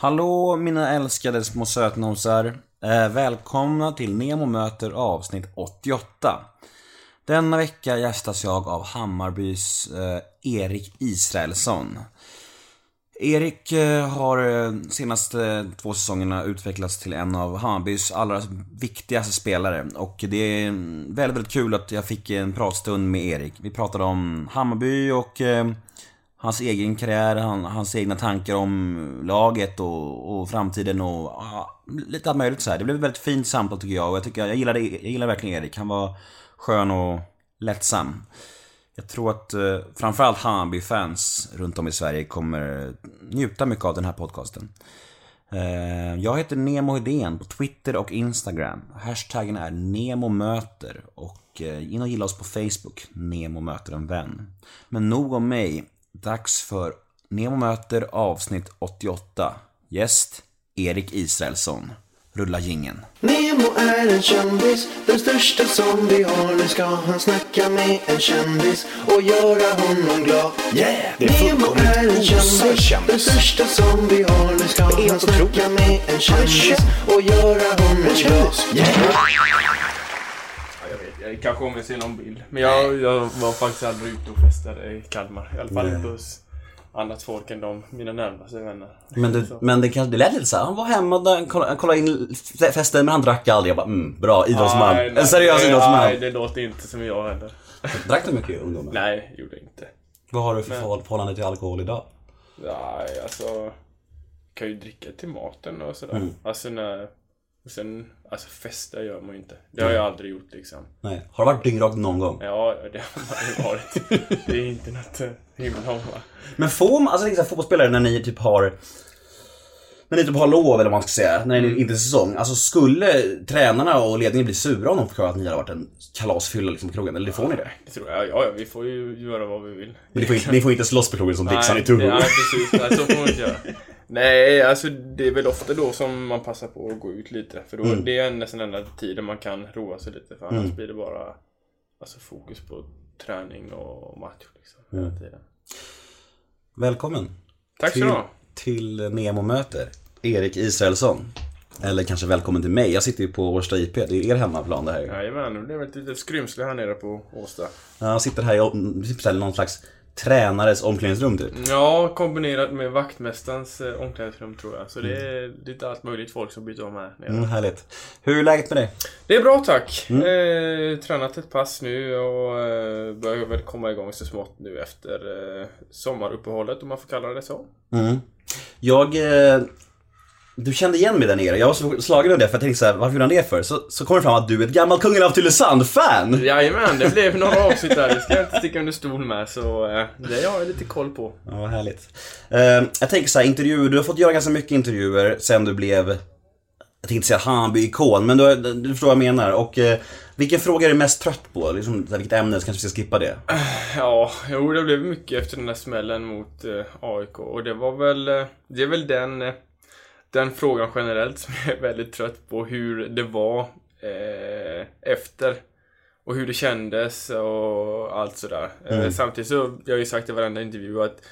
Hallå mina älskade små sötnosar. Eh, välkomna till Nemo möter avsnitt 88. Denna vecka gästas jag av Hammarbys eh, Erik Israelsson. Erik eh, har eh, senaste eh, två säsongerna utvecklats till en av Hammarbys allra viktigaste spelare och det är mm, väldigt, väldigt kul att jag fick en pratstund med Erik. Vi pratade om Hammarby och eh, hans egen karriär, han, hans egna tankar om laget och, och framtiden och ja, lite allt möjligt så här. Det blev ett väldigt fint samtal tycker jag och jag, tycker, jag, gillade, jag gillar verkligen Erik. Han var skön och lättsam. Jag tror att eh, framförallt Hammarby-fans runt om i Sverige kommer njuta mycket av den här podcasten. Eh, jag heter Nemo Hedén på Twitter och Instagram. Hashtaggen är NEMOMÖTER och eh, in och gilla oss på Facebook, Nemo möter en vän. Men nog om mig. Dags för Nemo möter avsnitt 88. Gäst Erik Israelsson. Rulla gingen. Nemo är en kändis, den största som vi har. Nu ska han snacka med en kändis och göra honom glad. Yeah! Det är Nemo fullkomligt är en osar kändis, kändis. den största som vi har. Nu ska är han helt snacka otroligt. med en kändis och göra honom glad. Yeah! Ja, jag vet, jag kanske kommer se någon bild. Men jag, jag var faktiskt aldrig ute och festade i Kalmar. I alla fall inte hos annat folk än de, mina närmaste vänner. Men det, Så. men det, kanske, det lät lite såhär, han var hemma, där, kolla, kolla in festen men han drack aldrig. Jag bara, mm, bra, idrottsman. Nej, nej, en seriös nej, idrottsman. Nej, det låter inte som jag heller. Drack du mycket ungdomar? Nej, gjorde jag inte. Vad har du för Men- förhåll- förhållande till alkohol idag? Nej, alltså... Kan ju dricka till maten och sådär. Mm. Alltså när... Och sen, alltså festa gör man ju inte. Det har jag aldrig gjort liksom. Nej. Har du varit dyngrak någon gång? Ja, det har ju varit. Det är inte något eh, himla? Men får man, alltså här, fotbollsspelare när ni typ har när ni typ har lov eller vad man ska säga, när ni inte är säsong. Alltså skulle tränarna och ledningen bli sura om de förklarar att ni har varit en kalasfylla liksom på krogen? Eller får ni det? Det tror jag. Ja, ja, vi får ju göra vad vi vill. Men ni får, inte, ni får inte slåss på krogen som Dixon i Togo? Nej, precis. Nej, så får man inte göra. Nej, alltså det är väl ofta då som man passar på att gå ut lite. För då, Mm. det är nästan enda tiden man kan roa sig lite. För annars blir det bara alltså, fokus på träning och match. Liksom, hela tiden. Välkommen Tack så till, du ha. till Nemo möter Erik Israelsson. Eller kanske välkommen till mig. Jag sitter ju på Årsta IP, det är er hemmaplan det här. Jajamän, det blev ett litet skrymsle här nere på Åsta. Jag sitter här i någon slags tränares omklädningsrum typ. Ja, kombinerat med vaktmästarens eh, omklädningsrum tror jag. Så det Mm. är lite allt möjligt folk som byter om här nere. Mm, härligt. Hur är läget med dig? Det är bra tack. Mm. Eh, tränat ett pass nu och eh, börjar väl komma igång så smått nu efter eh, sommaruppehållet om man får kalla det så. Mm. Jag... Du kände igen mig där nere. Jag var så slagen av det för jag tänkte så här, varför gjorde han det för? Så, så kom det fram att du är ett gammalt Kungen av Tylösand-fan! Jajamän, det blev några avsnitt där. Det ska jag inte sticka under stol med så eh, det har jag lite koll på. Ja, vad härligt. Eh, jag tänker så här, intervjuer, du har fått göra ganska mycket intervjuer sen du blev, jag tänkte inte säga Hammarby-ikon, men du, du förstår vad jag menar. Och eh, vilken fråga är du mest trött på? Liksom, vilket ämne, så kanske vi ska skippa det. Ja, jo det blev mycket efter den där smällen mot eh, AIK och det var väl, det är väl den, den frågan generellt som jag är väldigt trött på hur det var eh, efter och hur det kändes och allt sådär. Eh, samtidigt så, jag har ju sagt i varenda intervju att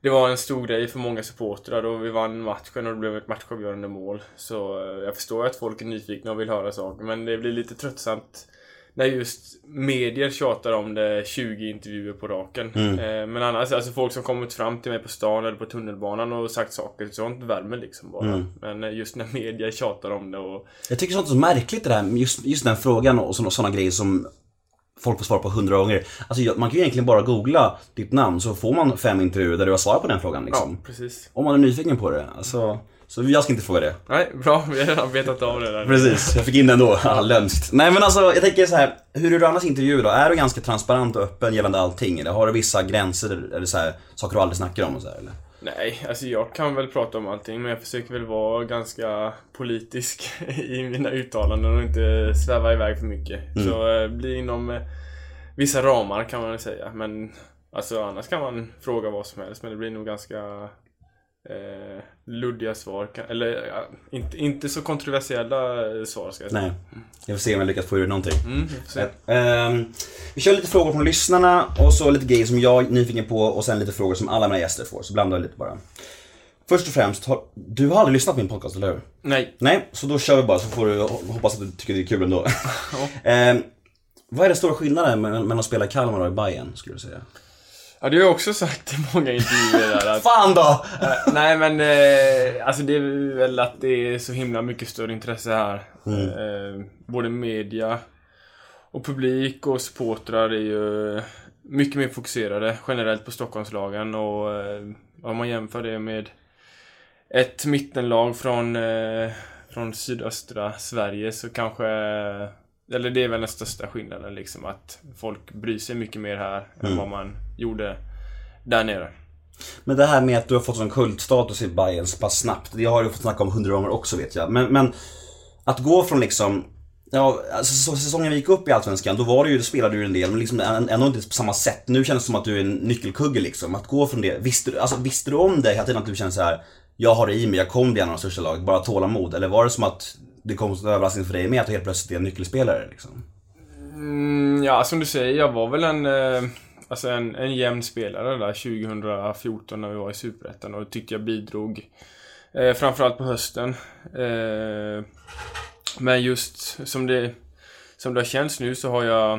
det var en stor grej för många supportrar och vi vann matchen och det blev ett matchavgörande mål. Så eh, jag förstår att folk är nyfikna och vill höra saker men det blir lite tröttsamt när just medier tjatar om det 20 intervjuer på raken. Eh, men annars, alltså folk som kommit fram till mig på stan eller på tunnelbanan och sagt saker, sånt värmer liksom bara. Men eh, just när medier tjatar om det och... Jag tycker sånt är så märkligt det där, just, just den frågan och såna, såna grejer som folk får svara på hundra gånger. Alltså man kan ju egentligen bara googla ditt namn så får man fem intervjuer där du har svarat på den frågan liksom. Ja, precis. Om man är nyfiken på det. Alltså, så jag ska inte fråga det. Nej, bra. Vi har redan betat av det där. Precis, jag fick in den då. Ja, lömskt. Nej men alltså, jag tänker så här. Hur är du annars i intervjuer då? Är du ganska transparent och öppen gällande allting? Eller har du vissa gränser, eller så här, saker du aldrig snackar om och så här, eller? Nej, alltså jag kan väl prata om allting men jag försöker väl vara ganska politisk i mina uttalanden och inte sväva iväg för mycket. Så eh, bli inom eh, vissa ramar kan man väl säga. Men alltså annars kan man fråga vad som helst men det blir nog ganska eh, luddiga svar. Eller ja, inte, inte så kontroversiella eh, svar ska jag säga. Nej. Jag får se om jag lyckas få ur någonting. Mm, se. Ehm, vi kör lite frågor från lyssnarna och så lite grejer som jag är nyfiken på och sen lite frågor som alla mina gäster får. Så blandar vi lite bara. Först och främst, har, du har aldrig lyssnat på min podcast, eller hur? Nej. Nej, så då kör vi bara så får du hoppas att du tycker det är kul ändå. eh, vad är den stora skillnaden mellan att spela i Kalmar och i Bayern skulle du säga? Ja, det har också sagt i många intervjuer där att Fan då! Eh, nej men, eh, alltså det är väl att det är så himla mycket större intresse här. Eh, både media och publik och supportrar är ju mycket mer fokuserade generellt på Stockholmslagen och eh, om man jämför det med ett mittenlag från, eh, från sydöstra Sverige så kanske eller det är väl den största skillnaden liksom att folk bryr sig mycket mer här än vad man gjorde där nere. Men det här med att du har fått sån kultstatus i Bayern så pass snabbt, det har du fått snacka om hundra gånger också vet jag. Men, men att gå från liksom Ja, alltså så- säsongen vi gick upp i Allsvenskan, då var det ju, då spelade du en del, men liksom än- ändå inte på samma sätt. Nu känns det som att du är en nyckelkugge liksom. Att gå från det, visste du, alltså, visste du om det hela tiden att du kände så här. Jag har det i mig, jag kommer bli en av de största lag, bara tålamod. Eller var det som att det kom som en överraskning för dig med att du helt plötsligt är en nyckelspelare liksom? Mm, ja, som du säger, jag var väl en, eh, alltså en, en jämn spelare där 2014 när vi var i Superettan och tyckte jag bidrog. Eh, framförallt på hösten. Eh, men just som det, som det har känts nu så har jag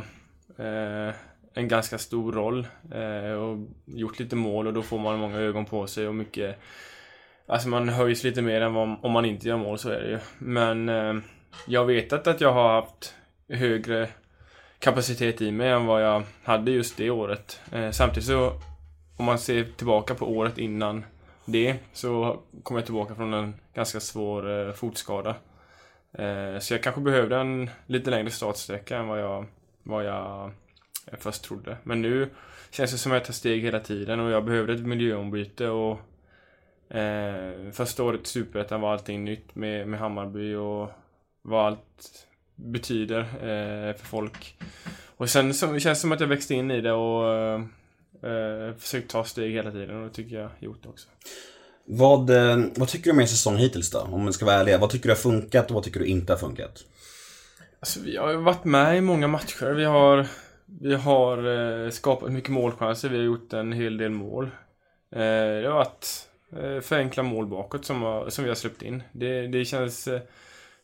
eh, en ganska stor roll eh, och gjort lite mål och då får man många ögon på sig och mycket Alltså man höjs lite mer än vad, om man inte gör mål, så är det ju. Men eh, jag vet att, att jag har haft högre kapacitet i mig än vad jag hade just det året. Eh, samtidigt så, om man ser tillbaka på året innan det, så kom jag tillbaka från en ganska svår eh, fotskada. Eh, så jag kanske behövde en lite längre startsträcka än vad jag, vad jag eh, först trodde. Men nu känns det som att jag tar steg hela tiden och jag behövde ett miljöombyte och Eh, första året i Superettan var allting nytt med, med Hammarby och var allt betyder eh, för folk. Och sen så, känns det som att jag växte in i det och eh, eh, försökt ta steg hela tiden och det tycker jag gjort också. Vad, eh, vad tycker du med säsongen hittills då? Om man ska vara ärlig. Vad tycker du har funkat och vad tycker du inte har funkat? Alltså, vi har varit med i många matcher. Vi har, vi har eh, skapat mycket målchanser. Vi har gjort en hel del mål. Det har varit för enkla mål bakåt som, har, som vi har släppt in. Det, det känns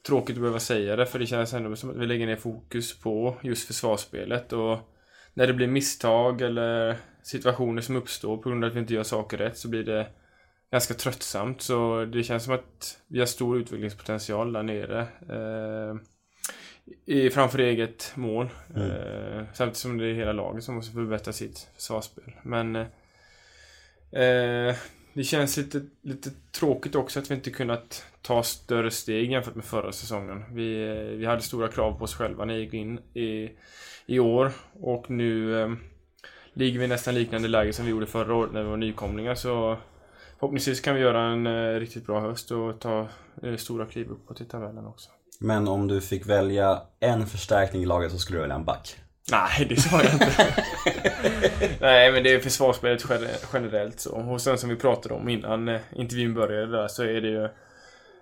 tråkigt att behöva säga det, för det känns ändå som att vi lägger ner fokus på just försvarsspelet. Och när det blir misstag eller situationer som uppstår på grund av att vi inte gör saker rätt så blir det ganska tröttsamt. Så det känns som att vi har stor utvecklingspotential där nere. Eh, i, framför eget mål. Eh, samtidigt som det är hela laget som måste förbättra sitt försvarsspel. Men eh, det känns lite, lite tråkigt också att vi inte kunnat ta större steg jämfört med förra säsongen. Vi, vi hade stora krav på oss själva när vi gick in i, i år och nu eh, ligger vi i nästan liknande läge som vi gjorde förra året när vi var nykomlingar. Så förhoppningsvis kan vi göra en eh, riktigt bra höst och ta eh, stora kliv uppåt i tabellen också. Men om du fick välja en förstärkning i laget så skulle du välja en back. Nej, det sa jag inte. Nej, men det är försvarsspelet gener- generellt så. Och sen som vi pratade om innan eh, intervjun började där så är det ju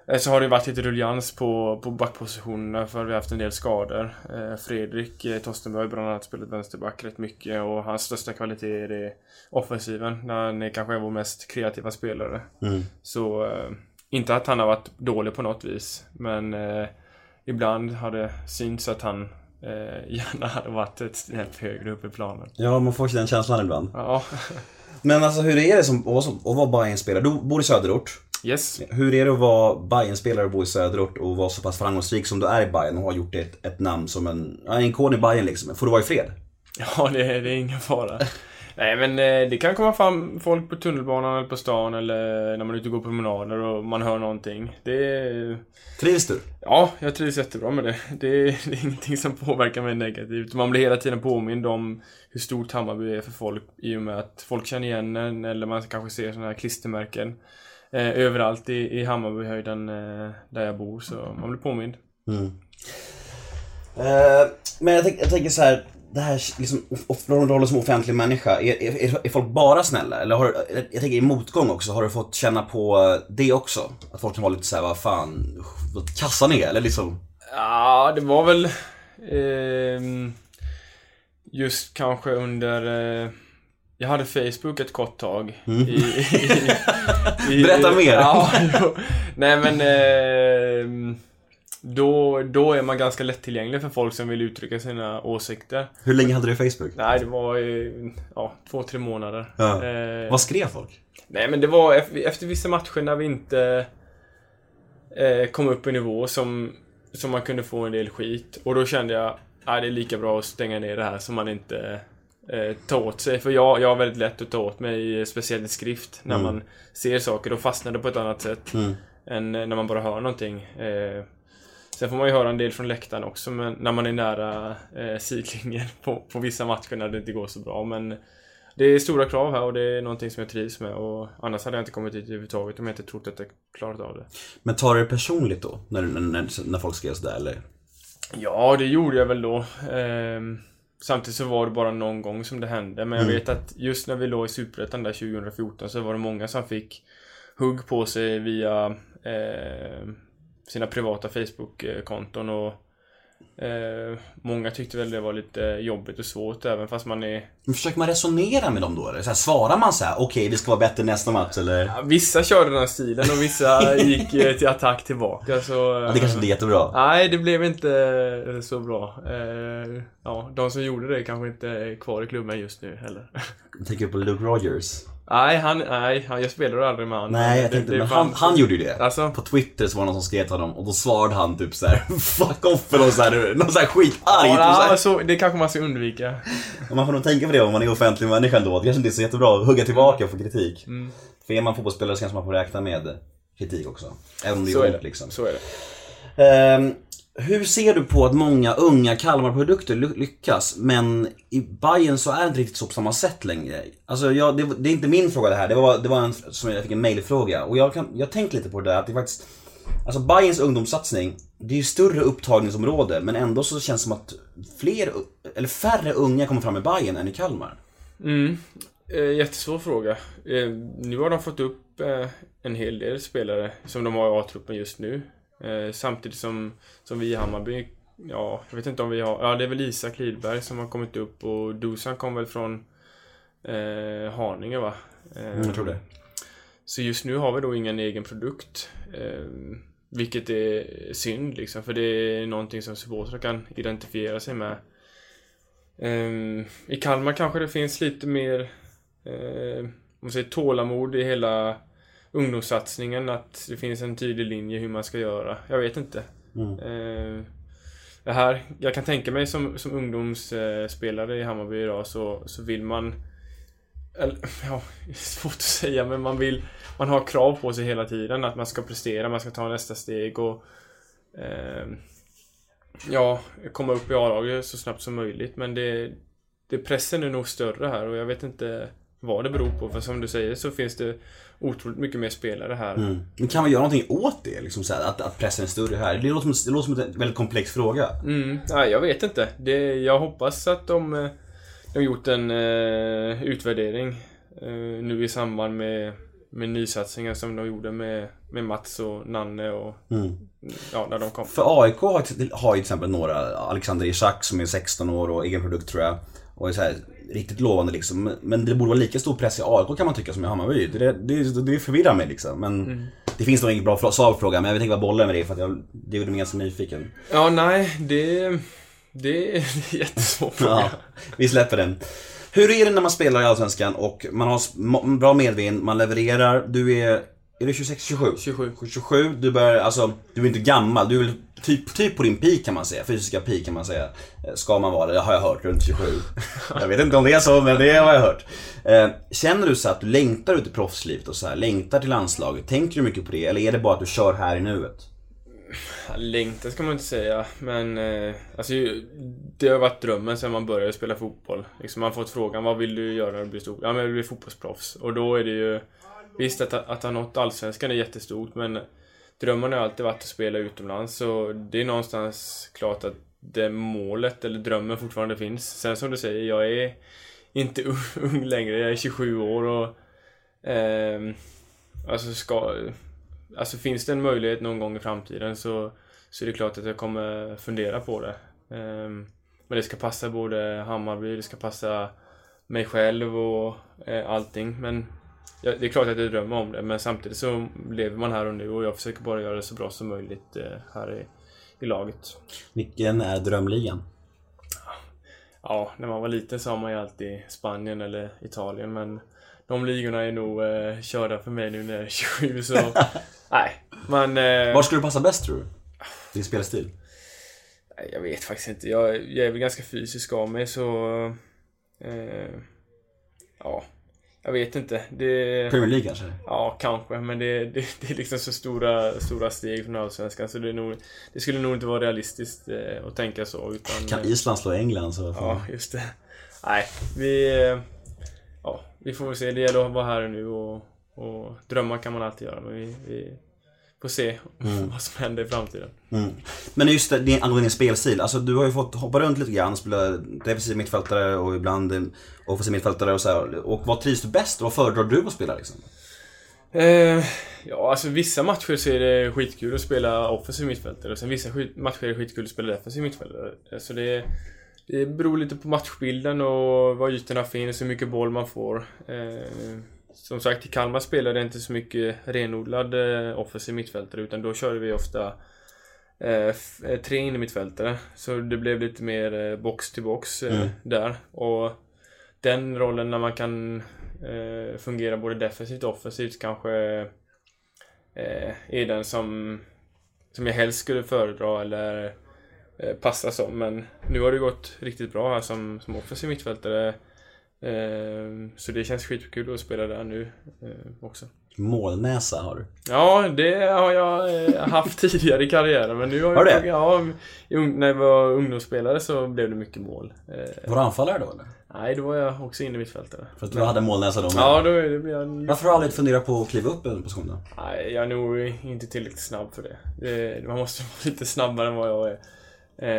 eh, så har det varit lite ruljans på, på backpositionerna för vi har haft en del skador. Eh, Fredrik Tostenberg har bland annat spelat vänsterback rätt mycket och hans största kvalitet är det offensiven. När han är kanske är vår mest kreativa spelare. Mm. Så inte att han har varit dålig på något vis, men eh, ibland har det synts att han eh, gärna hade varit ett snäpp högre upp i planen. Ja, man får den känslan ibland. Ja, Men alltså hur är det som, att vara Bayern-spelare? Du bor i söderort. yes. Hur är det att vara Bayern-spelare och bo i söderort och vara så pass framgångsrik som du är i Bayern och har gjort ett, ett namn som en, en ikon i Bayern liksom? Får du vara i fred? Ja, det, är- det är ingen fara. Nej, men eh, det kan komma fram folk på tunnelbanan eller på stan eller när man är ute och går promenader och man hör någonting. Det. Trivs du? Ja, jag trivs jättebra med det. Det är, det är ingenting som påverkar mig negativt. Man blir hela tiden påmind om hur stort Hammarby är för folk i och med att folk känner igen en eller man kanske ser sådana här klistermärken eh, överallt i, i Hammarbyhöjden eh, där jag bor. Så man blir påmind. Eh, men jag, tänk, jag tänker så här. Det här liksom, rollen som offentlig människa, är, är, är folk bara snälla? Eller har jag tänker i motgång också, har du fått känna på det också? Att folk kan vara lite såhär, vad fan, vad kassan är? Eller liksom, Ja, det var väl ehm, just kanske under eh, Jag hade Facebook ett kort tag. I, i, i, Berätta mer. Ja, jo. Nej men... Eh, då, då är man ganska lättillgänglig för folk som vill uttrycka sina åsikter. Hur länge hade du Facebook? Nej, det var ja, två, tre månader. Ja. Eh, Vad skrev folk? Nej men det var efter, efter vissa matcher när vi inte eh, kom upp i nivå som, som man kunde få en del skit. Och då kände jag att det är lika bra att stänga ner det här så man inte eh, tar åt sig. För jag, jag har väldigt lätt att ta åt mig, speciellt i skrift. När Mm. man ser saker, då fastnar det på ett annat sätt Mm. än när man bara hör någonting. Eh, sen får man ju höra en del från läktaren också men när man är nära eh, sidlinjen på, på vissa matcher när det inte går så bra. Men det är stora krav här och det är någonting som jag trivs med och annars hade jag inte kommit hit överhuvudtaget om jag inte trott att jag klarat av det. Men tar du det personligt då? När, när, när, folk skrev sådär eller? Ja, det gjorde jag väl då. Ehm, samtidigt så var det bara någon gång som det hände. Men jag Mm. vet att just när vi låg i Superettan där 2014 så var det många som fick hugg på sig via eh, sina privata Facebook-konton och eh, många tyckte väl det var lite jobbigt och svårt även fast man är... Men försöker man resonera med dem då eller? Så här, svarar man så här: okej vi ska vara bättre nästa match eller? Ja, Vissa körde den här stilen och vissa gick eh, till attack tillbaka så... Ja, det kanske inte är jättebra. Nej, det blev inte eh, så bra. Eh, ja, de som gjorde det kanske inte är kvar i klubben just nu heller. Jag tänker på Luke Rogers. Nej, han, nej, han, jag spelade aldrig med honom. Nej, jag Det- tänkte, det men fann- han, han gjorde ju det. Alltså? På Twitter så var det någon som skrev till honom och då svarade han typ så här: Fuck off eller något så här, något så här skitarg. Ja, typ så så, det kanske man ska undvika. Man får nog tänka på det om man är offentlig människa ändå. Det kanske inte är så jättebra att hugga tillbaka och få kritik. Mm. För är man fotbollsspelare så kanske man får räkna med kritik också. Även om det gör är ont det. liksom. Så är det. Ehm, hur ser du på att många unga Kalmarprodukter lyckas, men i Bayern så är det inte riktigt så på samma sätt längre? Alltså, jag, det, det är inte min fråga det här, det var, det var en, som jag fick en mailfråga. Och jag, kan, jag tänkte lite på det där, att det faktiskt... Alltså Bayerns ungdomssatsning, det är ju större upptagningsområde, men ändå så känns det som att fler, eller färre unga kommer fram i Bayern än i Kalmar. Mm. Eh, jättesvår fråga. Eh, nu har de fått upp eh, en hel del spelare som de har i A-truppen just nu. Eh, samtidigt som, som vi i Hammarby, ja, jag vet inte om vi har, ja det är väl Isak Lidberg som har kommit upp och Dusan kom väl från eh, Haninge va? Eh, jag tror det. Så just nu har vi då ingen egen produkt. Eh, vilket är synd liksom, för det är någonting som supportrar kan identifiera sig med. Ehm, I Kalmar kanske det finns lite mer eh, om man säger tålamod i hela ungdomssatsningen. Att det finns en tydlig linje hur man ska göra. Jag vet inte. Mm. Eh, det här, jag kan tänka mig som, som ungdomsspelare i Hammarby idag så, så vill man eller, ja, svårt att säga men man vill Man har krav på sig hela tiden att man ska prestera, man ska ta nästa steg och eh, Ja, komma upp i A-laget så snabbt som möjligt men det, det Pressen är nog större här och jag vet inte vad det beror på för som du säger så finns det otroligt mycket mer spelare här. Mm. Men kan man göra någonting åt det? Liksom så här, att, att pressen är större här? Det låter, som, det låter som en väldigt komplex fråga. Mm, nej, jag vet inte. Det, jag hoppas att de, eh, de har gjort en eh, utvärdering eh, nu i samband med, med nysatsningar som de gjorde med, med Mats och Nanne och Mm. ja, när de kom. För AIK har, har ju till exempel några, Alexander Isak som är 16 år och egen produkt tror jag. Och är så här, riktigt lovande liksom. Men- det borde vara lika stor press i AIK kan man tycka som i Hammarby. Det, det, det förvirrar mig liksom. Men det finns nog inget bra svar på frågan. Men jag vill tänka bara bolla med det för att jag, det gjorde mig ganska nyfiken. Ja, nej, det, det är en jättesvår fråga. Ja, vi släpper den. Hur är det när man spelar i Allsvenskan och man har bra medvind, man levererar, du är, är du 26, 27? 27. 27, du börjar, alltså, du är inte gammal, du är väl typ, typ på din peak kan man säga, fysiska peak kan man säga. Eh, Ska man vara det, det har jag hört, runt 27. jag vet inte om det är så, men det har jag hört. Eh, Känner du så att du längtar ut i proffslivet och så här, längtar till landslaget? Tänker du mycket på det, eller är det bara att du kör här i nuet? Längtan ska man inte säga, men eh, alltså, det har varit drömmen sedan man började spela fotboll. Liksom, man har fått frågan, vad vill du göra när du blir stor? Ja, men jag vill bli fotbollsproffs. Och då är det ju... Visst, att, att ha nått Allsvenskan är jättestort, men drömmen har alltid varit att spela utomlands. Så det är någonstans klart att det målet, eller drömmen, fortfarande finns. Sen som du säger, jag är inte ung, längre. Jag är 27 år och... eh, alltså ska... Alltså finns det en möjlighet någon gång i framtiden så, så är det klart att jag kommer fundera på det. Eh, men det ska passa både Hammarby, det ska passa mig själv och eh, allting. Men ja, det är klart att jag drömmer om det, men samtidigt så lever man här och nu och jag försöker bara göra det så bra som möjligt eh, här i, i laget. Vilken är drömligan? Ja, när man var liten sa man ju alltid Spanien eller Italien, men de ligorna är nog eh, körda för mig nu när jag är 27, så nej. Man... Eh, Var skulle du passa bäst tror du? Din spelstil? Jag vet faktiskt inte. Jag, jag är väl ganska fysisk av mig så... Eh, ja, jag vet inte. Det, Premier League kanske? ja, kanske. Men det, det, det är liksom så stora, stora steg från Allsvenskan så det, nog, det skulle nog inte vara realistiskt eh, att tänka så. Utan, Kan Island slå England så... Ja, just det. Nej, vi... eh, Ja, vi får väl se. Det gäller att vara här och nu och, och drömma kan man alltid göra. Men vi, vi får se vad som händer i framtiden. Mm. Men just det, din, angående din spelstil. Alltså du har ju fått hoppa runt lite grann, spela defensiv mittfältare och ibland offensiv mittfältare och så här. Och vad trivs du bäst vad föredrar du att spela liksom? Eh, ja, alltså vissa matcher så är det skitkul att spela offensiv mittfältare och sen vissa matcher är det skitkul att spela defensiv mittfältare. Så det, det beror lite på matchbilden och var ytorna finns, hur mycket boll man får. Eh, som sagt, i Kalmar spelade jag inte så mycket renodlad eh, offensiv mittfältare utan då körde vi ofta eh, eh, tre in i mittfältare. Så det blev lite mer eh, box till box eh, Mm. där. Och den rollen när man kan eh, fungera både defensivt och offensivt kanske är den som, som jag helst skulle föredra eller passa som. Men nu har det gått riktigt bra här som, som offensiv mittfältare. Eh, så det känns skitkul att spela där nu eh, också. Målnäsa har du. Ja, det har jag eh, haft tidigare i karriären. Men nu har, Har jag, det? ja, när jag var ungdomsspelare så blev det mycket mål. Eh, Var du anfallare då eller? nej, då var jag också inne i mittfältare. För att du hade målnäsa då med. Ja, då det jag... Varför har du aldrig funderat på att kliva upp en position då? Nej, jag är nog inte tillräckligt snabb för det man måste vara lite snabbare än vad jag är. Eh,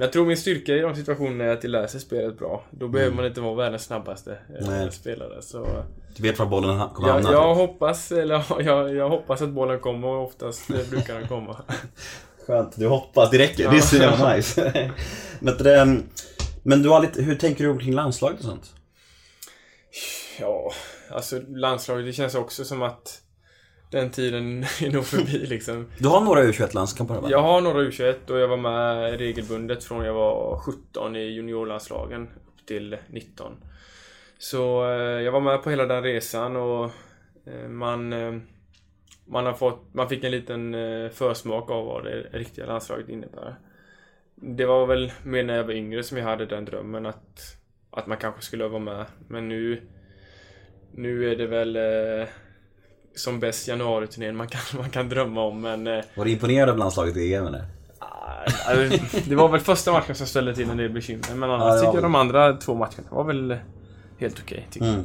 jag tror min styrka i de situationerna är att jag läser spelet bra. Då behöver man inte vara världens snabbaste eh, Nej. spelare. Så Du vet var bollen kommer jag, hamna? jag typ. hoppas, eller jag, jag hoppas att bollen kommer och oftast eh, brukar den komma. Skönt, du hoppas. Det räcker. Det är så jävla nice. men, men du har lite, hur tänker du kring landslaget och sånt? Ja, alltså landslaget, det känns också som att den tiden är nog förbi liksom. Du har några U21-landskamper va? Jag har några U21 och jag var med regelbundet från jag var 17 i juniorlandslagen upp till 19. Så eh, jag var med på hela den resan och eh, man, eh, man, har fått, man fick en liten försmak av vad det riktiga landslaget innebär. Det var väl mer när jag var yngre som jag hade den drömmen att, att man kanske skulle vara med. Men nu, nu är det väl som bäst januariturnén man kan, man kan drömma om. Men eh, Var du imponerad av landslaget i EM eller? Alltså, det var väl första matchen som ställde till en del bekymmer. Men annars Ja, tycker jag de andra två matcherna var väl helt okej. tycker jag.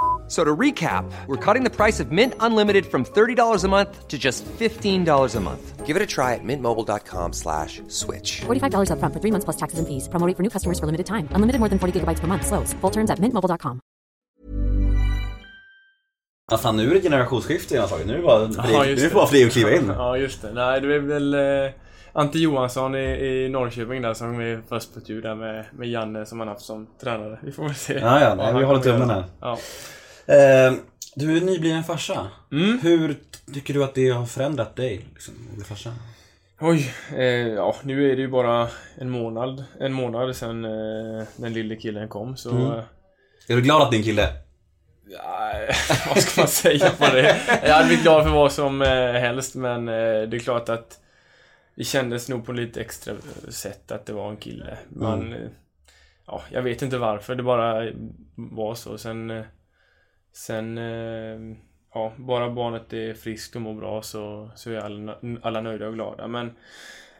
So to recap, we're cutting the price of Mint Unlimited from $30 a month to just $15 a month. Give it a try at mintmobile.com slash switch. $45 upfront for three months plus taxes and fees. Promo rate for new customers for limited time. Unlimited more than 40 gigabytes per month. Slows. Full terms at mintmobile.com. Ja, fan nu är det generationsskifte i landslaget. Nu är det bara, Ja, nu är det bara fler att kliva in. Ja, just det. Nej, det är väl eh, Ante Johansson i, i Norrköping där som är först på tur där med, med Janne som han haft som tränare. Vi får väl se. Ja, ja, nej, vi håller tummen här. Ja. Eh, du är nybliven farsa. Mm. Hur tycker du att det har förändrat dig? Liksom, farsa? Oj, eh, ja nu är det ju bara en månad, en månad sedan eh, den lille killen kom så... Mm. Är du glad att din kille... Ja, vad ska man säga på det? Jag hade blivit glad för vad som eh, helst men eh, det är klart att det kändes nog på lite extra sätt att det var en kille. Man, Mm. eh, ja, jag vet inte varför, det bara var så. Sen, sen eh, ja, bara barnet är friskt och mår bra så, så är alla, alla nöjda och glada. Men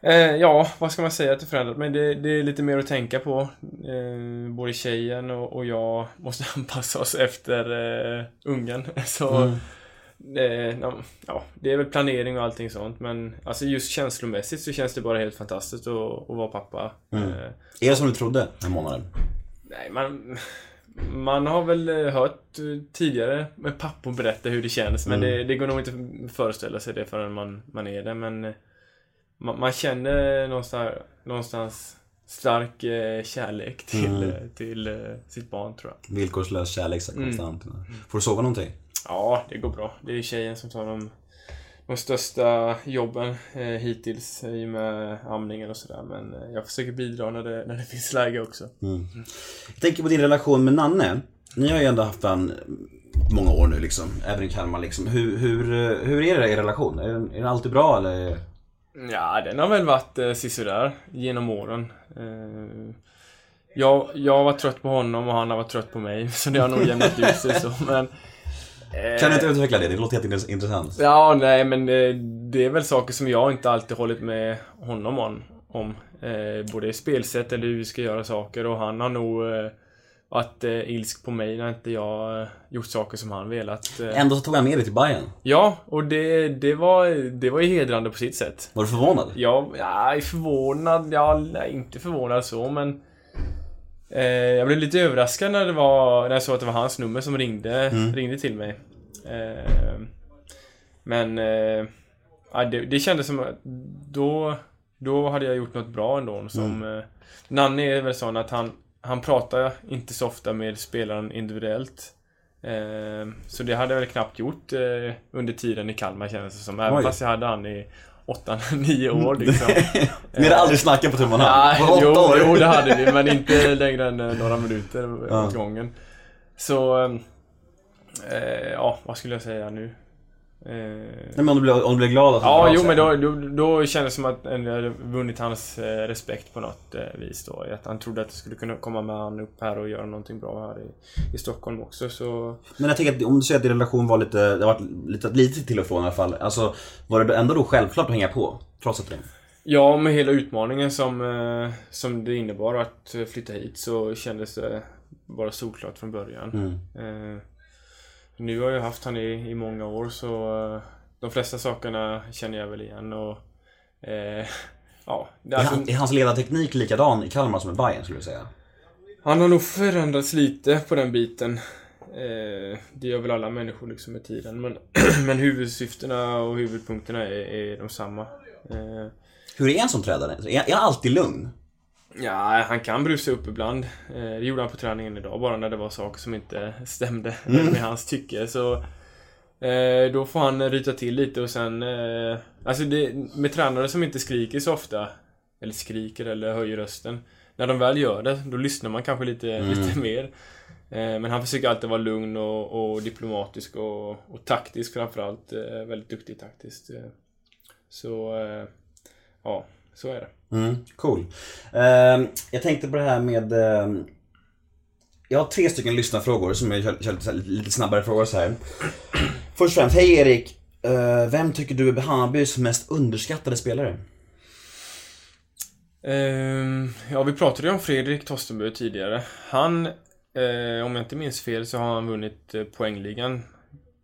Eh, ja, vad ska man säga att det förändrat mig? Det, det är lite mer att tänka på. Eh, både tjejen och, och jag måste anpassa oss efter eh, ungen. Så Mm. Eh, ja, det är väl planering och allting sånt men alltså just känslomässigt så känns det bara helt fantastiskt att, att vara pappa. Mm. Eh, Är det som du trodde den månaden? nej, man, man har väl eh, hört eh, tidigare med pappor berätta hur det känns men det, det går nog inte att föreställa sig det förrän man, man är det men eh, man, man känner någonstans, någonstans stark eh, kärlek till, eh, till eh, sitt barn tror jag. Villkorslös kärlek så konstant. Får du sova någonting? Ja, det går bra. Det är tjejen som tar de, de största jobben eh, hittills i och med amningen och sådär. Men eh, jag försöker bidra när det, när det finns läge också. Jag tänker på din relation med Nanne. Ni har ju ändå haft en många år nu liksom, även i Kalmar liksom. Hur, hur, hur är det er relation? Är den, är den alltid bra eller? Ja, den har väl varit eh, sisådär genom åren. Eh, jag, jag varit trött på honom och han har varit trött på mig. Så det har nog jämnat ut sig så. Men, eh, Kan du inte utveckla det? Det låter jätteintressant. intressant. Ja, nej men det, det är väl saker som jag inte alltid hållit med honom om. om eh, både spelsätt eller hur vi ska göra saker och han har nog eh, varit eh, ilsk på mig när inte jag eh, gjort saker som han velat. Eh. Ändå så tog han med dig till Bayern. Ja, och det, det, var, det var ju hedrande på sitt sätt. Var du förvånad? Jag är förvånad, ja, nej, inte förvånad så men eh, Jag blev lite överraskad när det var, när jag såg att det var hans nummer som ringde, ringde till mig. Eh, Men eh, ja, det, det kändes som att då, då hade jag gjort något bra ändå som eh, Nanne är väl sån att han, han pratar inte så ofta med spelaren individuellt. Eh, Så det hade jag väl knappt gjort eh, under tiden i Kalmar kändes det som, även Oj. fast jag hade han i 8-9 år liksom Ni hade aldrig snackat på tu man hand? Nej, åtta jo, år? jo, det hade vi, men inte längre än eh, några minuter Ja. åt gången. Så... Eh, ja, vad skulle jag säga nu? Eh, Nej, men om du blev, om du blev glad att ja, jo, men då, då, då kändes det som att jag hade vunnit hans eh, respekt på något eh, vis då. Att han trodde att jag skulle kunna komma med han upp här och göra någonting bra här i, i Stockholm också, så... Men jag tänker att om du säger att din relation var lite, det varit lite, lite till och från i alla fall. Alltså, var det ändå då självklart att hänga på? Trots att det... Ja, med hela utmaningen som, som det innebar att flytta hit så kändes det bara solklart från början. Eh, nu har jag haft han i, i många år så eh, de flesta sakerna känner jag väl igen och eh, ja, Är, alltså, han, är hans ledarteknik likadan i Kalmar som i Bayern skulle du säga? han har nog förändrats lite på den biten. Eh, det gör väl alla människor liksom med tiden men, men huvudsyftena och huvudpunkterna är, är de samma. Eh, Hur är en som tränare? Är, är han alltid lugn? Ja, han kan brusa upp ibland. Eh, Det gjorde han på träningen idag bara när det var saker som inte stämde med hans tycke. Så eh, då får han ryta till lite och sen... Eh, alltså det, med tränare som inte skriker så ofta, eller skriker eller höjer rösten. När de väl gör det, då lyssnar man kanske lite, lite mer. Eh, men han försöker alltid vara lugn och, och diplomatisk och, och taktisk framförallt. Väldigt duktig taktiskt. Så... Ja, så är det. Mm, cool. Ehm, jag tänkte på det här med... ehm, jag har tre stycken lyssnarfrågor som jag kör, kör lite, lite snabbare frågor så här. Först och främst, hej Erik. Eh, vem tycker du är Hammarbys mest underskattade spelare? Ehm, ja, vi pratade ju om Fredrik Tostenbø tidigare. Han, eh, om jag inte minns fel, så har han vunnit eh, poängligan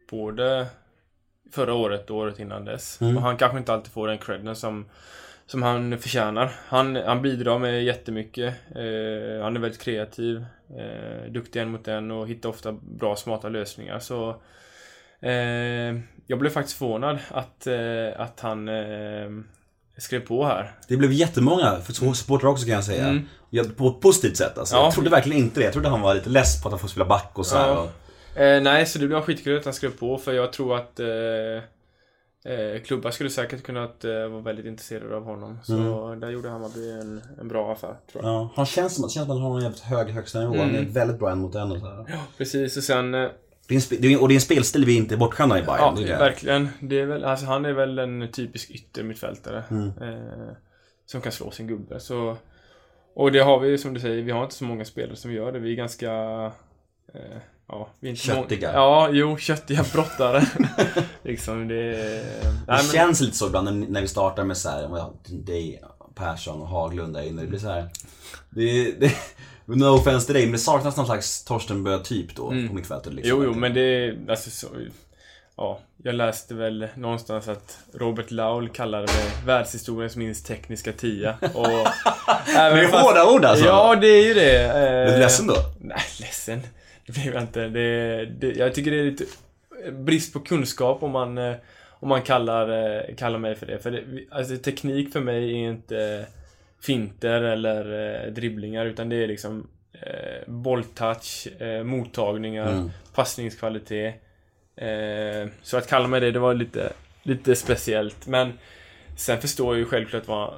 både förra året och året innan dess. Och han kanske inte alltid får den credden som, som han förtjänar. Han, han bidrar med jättemycket. Eh, han är väldigt kreativ, eh, duktig en mot en och hittar ofta bra, smarta lösningar. Så eh, jag blev faktiskt förvånad att, eh, att han eh, skrev på här. Det blev jättemånga för supportrar också kan jag säga. Ja, på ett positivt sätt alltså. Ja. Jag trodde verkligen inte det. Jag trodde han var lite less på att han får spela back och så. Ja. Och, Eh, nej, så det blev skitkul att han skrev på för jag tror att eh, klubbar skulle säkert kunnat eh, vara väldigt intresserade av honom. Så där gjorde Hammarby en, en bra affär, tror jag. ja, han känns som, att- känns som att han har en jävligt hög högsta nivå. Han är väldigt bra en mot en och så här. Precis, och sen... Eh, Det är en, och det är en spelstil vi inte är bortskämda i Bayern. ja, det verkligen. Det är väl, alltså, han är väl en typisk yttermittfältare. Eh, som kan slå sin gubbe. Så, och det har vi, som du säger, vi har inte så många spelare som gör det. Vi är ganska... Eh, ja, vi är inte många- Köttiga. Ja, jo, köttiga brottare. liksom, det... Det Nej, men- känns lite så ibland när, vi startar med så här, dig, Persson och Haglund där inne. Det blir så här. Det, det, no offense till dig, men det saknas någon slags Torstenbø typ då på mittfältet. Liksom. Mm. Jo, jo, men det är alltså så... ja, jag läste väl någonstans att Robert Laul kallade mig världshistoriens minst tekniska tia. Och Det är hårda ord alltså! Ja, det är ju det. Eh, Är du ledsen då? Nej, ledsen. Det blev jag inte. Det, det, jag tycker det är lite brist på kunskap om man, eh, om man kallar, eh, kallar mig för det. För det, alltså, teknik för mig är inte finter eller eh, dribblingar utan det är liksom eh, bolltouch, eh, mottagningar, Mm. passningskvalitet. Eh, så att kalla mig det, det var lite, lite speciellt. Men sen förstår jag ju självklart vad,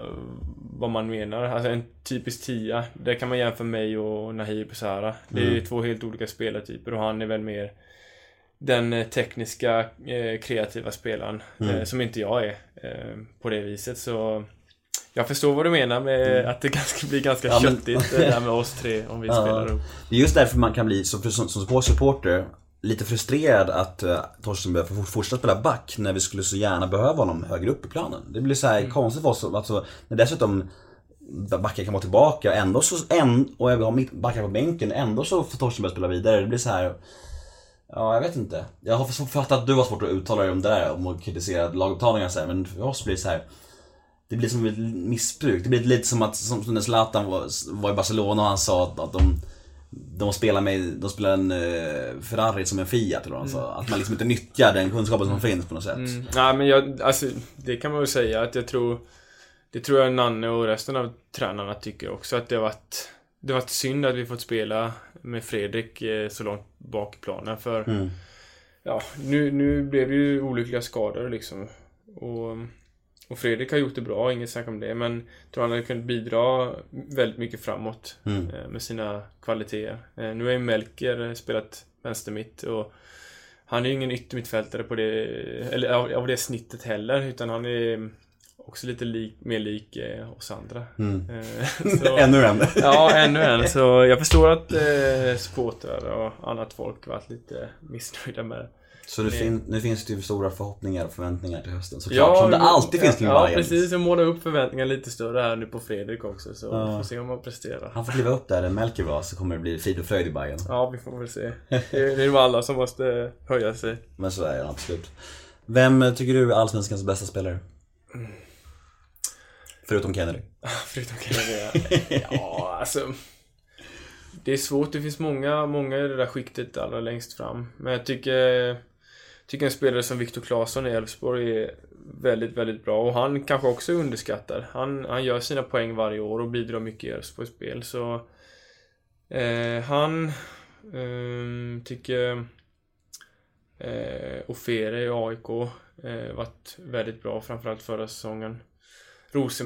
vad man menar. Alltså en typisk tia, där kan man jämföra mig och Nahir Besara. Det är ju två helt olika spelartyper och han är väl mer den eh, tekniska, eh, kreativa spelaren. Eh, som inte jag är eh, på det viset. Så jag förstår vad du menar med att det ganska, blir ganska Ja, men- köttigt det där med oss tre om vi Ja. spelar upp. Det är just därför man kan bli, som, som, som supporter lite frustrerad att uh, Torsten behöver fort- fortsätta spela back när vi skulle så gärna behöva honom högre upp i planen. Det blir så här Mm. konstigt för oss, alltså, när dessutom backar kan vara tillbaka ändå så, en, och vi har backar på bänken, ändå så får Torsten börja spela vidare. Det blir så här. Ja, jag vet inte. Jag har fattat att du har svårt att uttala dig om det där, om att kritisera lagupptagningar så här, men för oss blir det så här. Det blir som ett missbruk. Det blir lite som att, som, som när Zlatan var, var i Barcelona och han sa att, att de de spelar med, de spelar en eh, Ferrari som en Fiat eller sa. Att man liksom inte nyttjar den kunskapen som finns på något sätt. Mm. Nej men jag, alltså det kan man väl säga att jag tror Det tror jag Nanne och resten av tränarna tycker också att det har varit Det har varit synd att vi fått spela med Fredrik eh, så långt bak i planen för Mm. Ja, nu, nu blev det ju olyckliga skador liksom och, och Fredrik har gjort det bra, inget snack om det men jag tror han hade kunnat bidra väldigt mycket framåt Mm. eh, med sina kvaliteter. Eh, Nu har ju Melker eh, spelat vänstermitt och han är ju ingen yttermittfältare på det, eller av, av det snittet heller, utan han är också lite lik, mer lik eh, oss andra. Mm. Eh, så, Ännu en. Ja, ännu en. Så jag förstår att eh, supportrar och annat folk varit lite missnöjda med det. Så det fin- nu finns det ju stora förhoppningar och förväntningar till hösten såklart. som det alltid finns kring Ja, Bayern. precis. Jag målar upp förväntningarna lite större här nu på Fredrik också, så Ja. vi får se om han presterar. Han får kliva upp där där Melker var så kommer det bli frid och fröjd i Bayern. Ja, vi får väl se. Det är, nog alla som måste höja sig. Men så är det absolut. Vem eh, tycker du är Allsvenskans bästa spelare? Förutom Kennedy. Förutom Kennedy. Ja, alltså. Det är svårt. Det finns många, många i det där skiktet allra längst fram. Men jag tycker, tycker en spelare som Viktor Claesson i Elfsborg är väldigt, väldigt bra. Och han kanske också är underskattad. Han, han gör sina poäng varje år och bidrar mycket i Elfsborgs spel. Så eh, han eh, tycker eh, Ofere i AIK eh, varit väldigt bra, framförallt förra säsongen. Rosen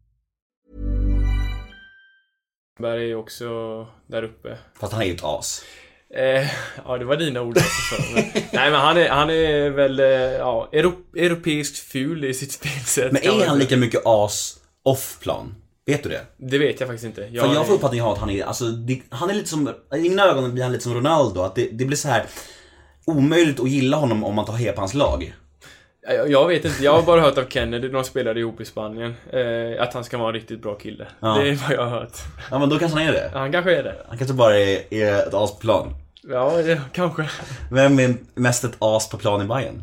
Berg är ju också där uppe. Fast han är ju ett as. Eh, ja, det var dina ord också. så, men, nej, men han är, han är väl, eh, ja, europ, europeiskt ful i sitt spelsätt. Men är han lika mycket as off-plan? Vet du det? Det vet jag faktiskt inte. För jag får uppfattningen att han är, alltså, det, han är lite som, i mina ögon blir han lite som Ronaldo. Att det, det blir så här omöjligt att gilla honom om man tar hela på hans lag. Jag, vet inte, jag har bara hört av Kennedy, de spelade ihop i Spanien, eh, att han ska vara en riktigt bra kille. Ja. Det är vad jag har hört. Ja men då kanske han är det. Han kanske är det. Han kanske bara är, är ett as på plan. Ja, det, kanske. Vem är mest ett as på plan i Bayern?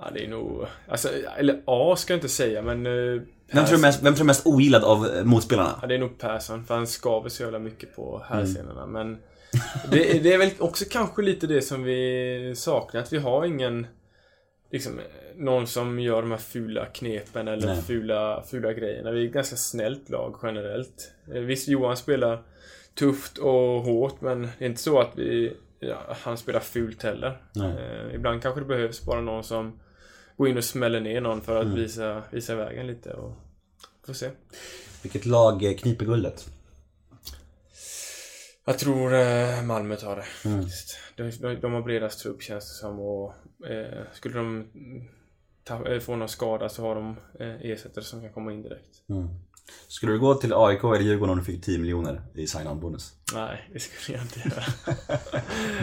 Ja, det är nog, alltså, eller A ska jag inte säga, men... Eh, Vem tror, mest, vem tror du mest ogillad av eh, motspelarna? Ja, det är nog Persson, för han skaver så jävla mycket på Mm. hälsenorna. Men det, det är väl också kanske lite det som vi saknar, att vi har ingen liksom, någon som gör de här fula knepen eller Nej. fula, fula grejerna. Vi är ett ganska snällt lag generellt. Eh, Visst, Johan spelar tufft och hårt, men det är inte så att vi, ja, han spelar fult heller. Eh, ibland kanske det behövs bara någon som går in och smäller ner någon för att Mm. visa, visa vägen lite. Och, får se. Vilket lag eh, kniper guldet? Jag tror eh, Malmö tar det. Mm. De, de, de har bredast trupp känns det som och eh, skulle de eh, få någon skada så har de eh, ersättare som kan komma in direkt. Skulle du gå till AIK eller Djurgården om du fick 10 miljoner i sign-on-bonus? Nej, det skulle jag inte göra.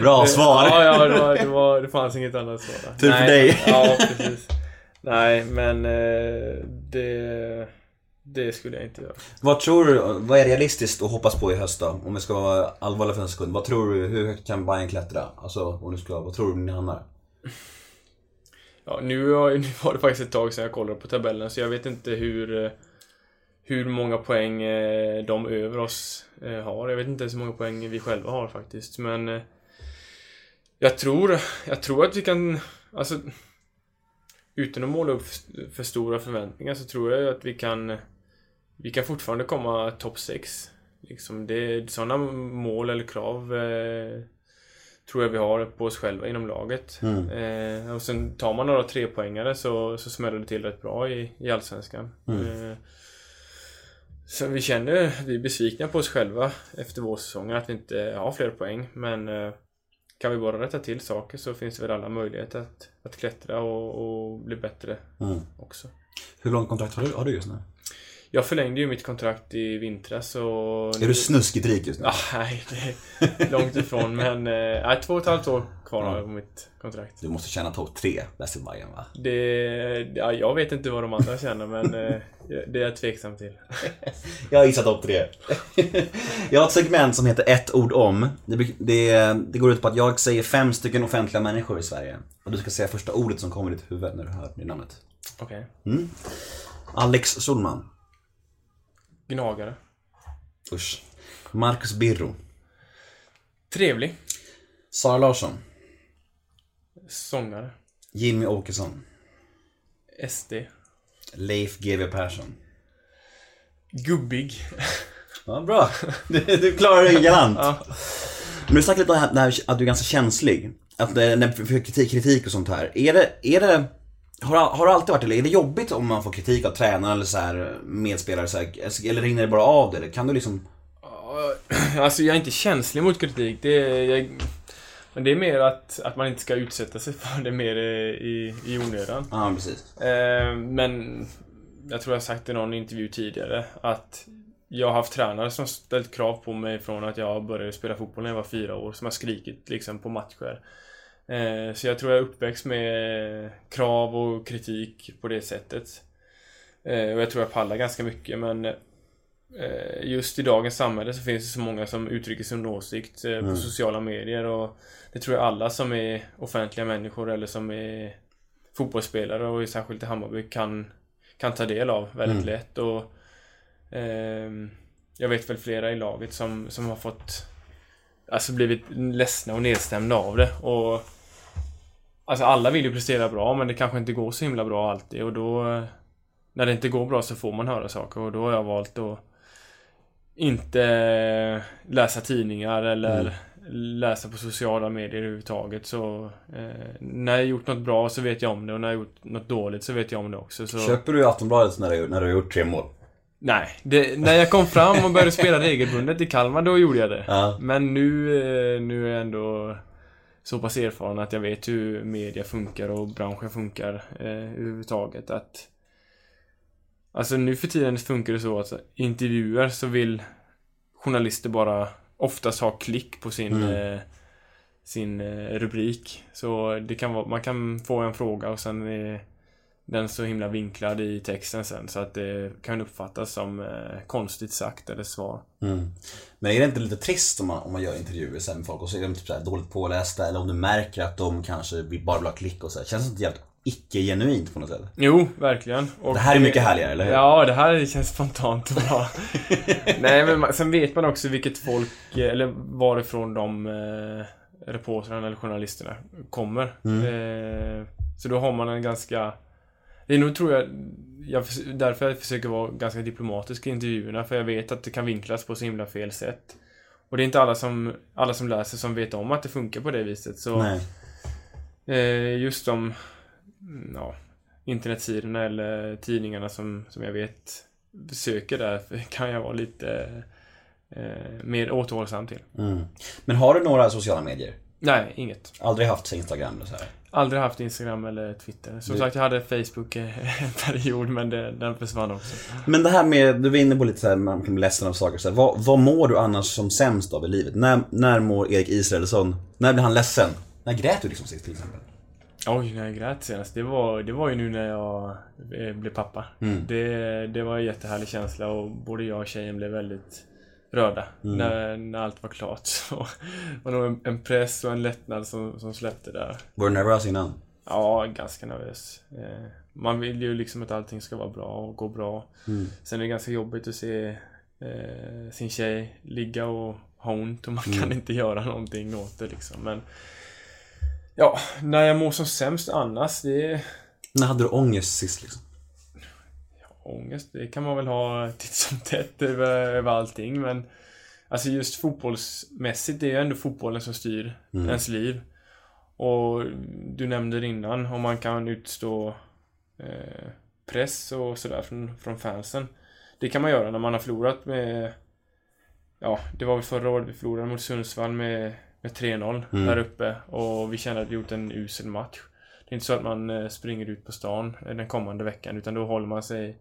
Bra svar! Ja, ja det, var, det, var, det fanns inget annat svar. Tur för dig. Ja, precis. Nej, men eh, det, det skulle jag inte göra. Vad tror du, vad är realistiskt att hoppas på i höst då? Om vi ska vara allvarliga för en sekund. Vad tror du, hur högt kan Bayern klättra? Alltså, om du ska, vad tror du ni hamnar? Ja, nu, nu var det faktiskt ett tag sedan jag kollade på tabellen så jag vet inte hur eh, hur många poäng eh, de över oss eh, har. Jag vet inte ens hur många poäng vi själva har faktiskt. Men jag tror, jag tror att vi kan, alltså utan att måla upp för stora förväntningar så tror jag att vi kan vi kan fortfarande komma topp 6. Liksom det, sådana mål eller krav tror jag vi har på oss själva inom laget. Eh, och sen tar man några trepoängare så, så smäller det till rätt bra i, i Allsvenskan. Eh, så vi känner, vi är besvikna på oss själva efter vår säsong att vi inte har fler poäng. Men eh, kan vi bara rätta till saker så finns det väl alla möjligheter att, att klättra och, och bli bättre Mm. också. Hur långt kontrakt har du, har du just nu? Jag förlängde ju mitt kontrakt i vintras och... Är du snuskigt rik just nu? Ah, nej, det är långt ifrån men... eh, två och ett halvt år kvar har jag på mitt kontrakt. Du måste tjäna topp tre i Bayern va? Det... Ja, jag vet inte vad de andra känner men eh, det är jag tveksam till. Jag gissar topp tre. jag har ett segment som heter ett ord om. Det, det, det går ut på att jag säger fem stycken offentliga människor i Sverige. Och du ska säga första ordet som kommer i ditt huvud när du hör det namnet. Okej. Alex Solman. Gnagare. Usch. Marcus Birro. Trevlig. Sara Larsson. Sångare. Jimmy Åkesson. SD. Leif GW Persson. Gubbig. Ja, bra. Du, du klarar dig galant. Ja. Men du snackade lite om det här, att du är ganska känslig. Att när får kritik, kritik och sånt här. Är det, är det har, har det alltid varit eller är det jobbigt om man får kritik av tränaren eller så här, medspelare? Så här, eller rinner det bara av det? Eller kan du liksom... Alltså jag är inte känslig mot kritik. Det är, jag, men det är mer att, att man inte ska utsätta sig för det mer i, i onödan. Ja, precis. Eh, men jag tror jag har sagt i någon intervju tidigare att jag har haft tränare som ställt krav på mig från att jag började spela fotboll när jag var fyra år, som har skrikit liksom på matcher. Eh, så jag tror jag är uppväxt med krav och kritik på det sättet. Eh, och jag tror jag pallar ganska mycket men eh, just i dagens samhälle så finns det så många som uttrycker sin åsikt eh, på sociala medier och det tror jag alla som är offentliga människor eller som är fotbollsspelare och särskilt i Hammarby kan, kan ta del av väldigt lätt. Och ehm, jag vet väl flera i laget som, som har fått alltså blivit ledsna och nedstämda av det. Och Alltså alla vill ju prestera bra men det kanske inte går så himla bra alltid. Och då När det inte går bra så får man höra saker. Och då har jag valt att Inte läsa tidningar eller läsa på sociala medier överhuvudtaget. Så eh, När jag gjort något bra så vet jag om det. Och när jag gjort något dåligt så vet jag om det också. Så Köper du Aftonbladet när du, när du har gjort tre mål? Nej, det, när jag kom fram och började spela regelbundet i Kalmar då gjorde jag det. Ja. Men nu, eh, nu är jag ändå så pass erfaren att jag vet hur media funkar och branschen funkar eh, överhuvudtaget att Alltså nu för tiden funkar det så att intervjuer så vill journalister bara oftast ha klick på sin eh, sin eh, rubrik. Så det kan vara, man kan få en fråga och sen är den så himla vinklad i texten sen så att det kan uppfattas som eh, konstigt sagt eller svar. Men är det inte lite trist om man, om man gör intervjuer sen med folk och så är de typ så dåligt pålästa eller om du märker att de kanske bara vill ha klick och så här. Känns det inte jävligt icke-genuint på något sätt? Jo, verkligen. Och Det här är mycket härligare, eller hur? Ja, det här känns spontant och bra. Nej, men sen vet man också vilket folk, eh, eller varifrån de eh, reportrarna eller journalisterna kommer. Mm. Eh, så då har man en ganska... Det är nog, tror jag, jag, därför jag försöker vara ganska diplomatisk i intervjuerna, för jag vet att det kan vinklas på så himla fel sätt. Och det är inte alla som, alla som läser som vet om att det funkar på det viset. Så. Eh, just de ja, internetsidorna eller tidningarna som, som jag vet söker där kan jag vara lite eh, mer återhållsam till. Mm. Men har du några sociala medier? Nej, inget. Aldrig haft Instagram eller så här? Aldrig haft Instagram eller Twitter. Som Det- sagt, jag hade Facebook eh, en period, men det, den försvann också. Men det här med, du var inne på lite så här, man kan bli ledsen av saker. Så här, vad, vad mår du annars som sämst av i livet? När, när mår Erik Israelsson, när blir han ledsen? När grät du liksom sist till exempel? Oj, när jag grät senast. Det var, det var ju nu när jag eh, blev pappa. Mm. Det, det var en jättehärlig känsla och både jag och tjejen blev väldigt rörda Mm. när, när allt var klart. Så var nog en, en press och en lättnad som, som släppte där. Var du nervös innan? Ja, ganska nervös. Eh, man vill ju liksom att allting ska vara bra och gå bra. Mm. Sen är det ganska jobbigt att se eh, sin tjej ligga och ha ont och man kan inte göra någonting åt det liksom. Men ja, när jag mår som sämst annars, det är När hade du ångest sist liksom? Ångest. Det kan man väl ha titt som tätt över, över allting. Men alltså just fotbollsmässigt, det är ju ändå fotbollen som styr ens liv. Och du nämnde det innan, om man kan utstå eh, press och sådär från, från fansen. Det kan man göra när man har förlorat med Ja, det var väl förra året vi förlorade mot Sundsvall med, med 3-0 där uppe och vi kände att vi gjort en usel match. Det är inte så att man eh, springer ut på stan den kommande veckan utan då håller man sig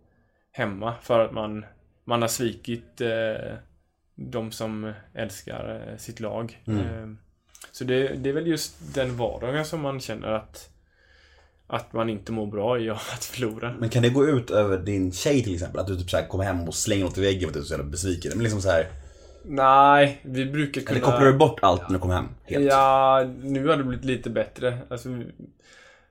hemma för att man, man har svikit eh, de som älskar eh, sitt lag. Eh, så det, det är väl just den vardagen som man känner att att man inte mår bra i att förlora. Men kan det gå ut över din tjej till exempel? Att du typ så här kommer hem och slänger något i väggen för att du är så jävla besviken? Men liksom så här, Nej, vi brukar kunna... Eller kopplar du bort allt när du kommer hem? Helt? Ja, nu har det blivit lite bättre. Alltså,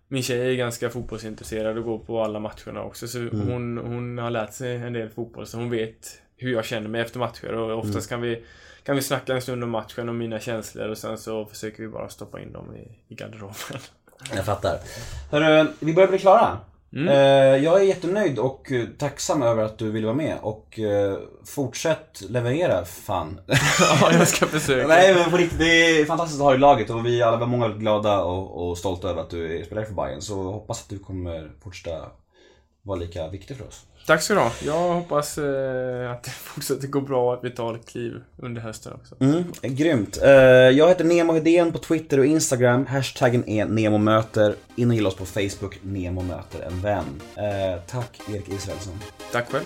min tjej är ganska fotbollsintresserad och går på alla matcherna också. Så Mm. hon, hon har lärt sig en del fotboll, så hon vet hur jag känner mig efter matcher. Och oftast Mm. kan vi kan vi snacka en stund om matchen och mina känslor och sen så försöker vi bara stoppa in dem i, i garderoben. Jag fattar. Hörru, vi börjar bli klara. Mm. Eh, Jag är jättenöjd och eh, tacksam över att du ville vara med och eh, fortsätt leverera fan. ja, jag ska försöka. Nej men på riktigt, det är fantastiskt att ha i laget och vi alla var många väldigt glada och, och stolta över att du spelar för Bayern Så hoppas att du kommer fortsätta vara lika viktig för oss. Tack ska du ha. Jag hoppas eh, att det fortsätter gå bra och att vi tar ett kliv under hösten också. Mm, grymt. Eh, Jag heter Nemo Hedén på Twitter och Instagram. Hashtaggen är NEMOMÖTER. In och gilla oss på Facebook, Nemo möter en vän. Eh, Tack Erik Israelsson. Tack själv.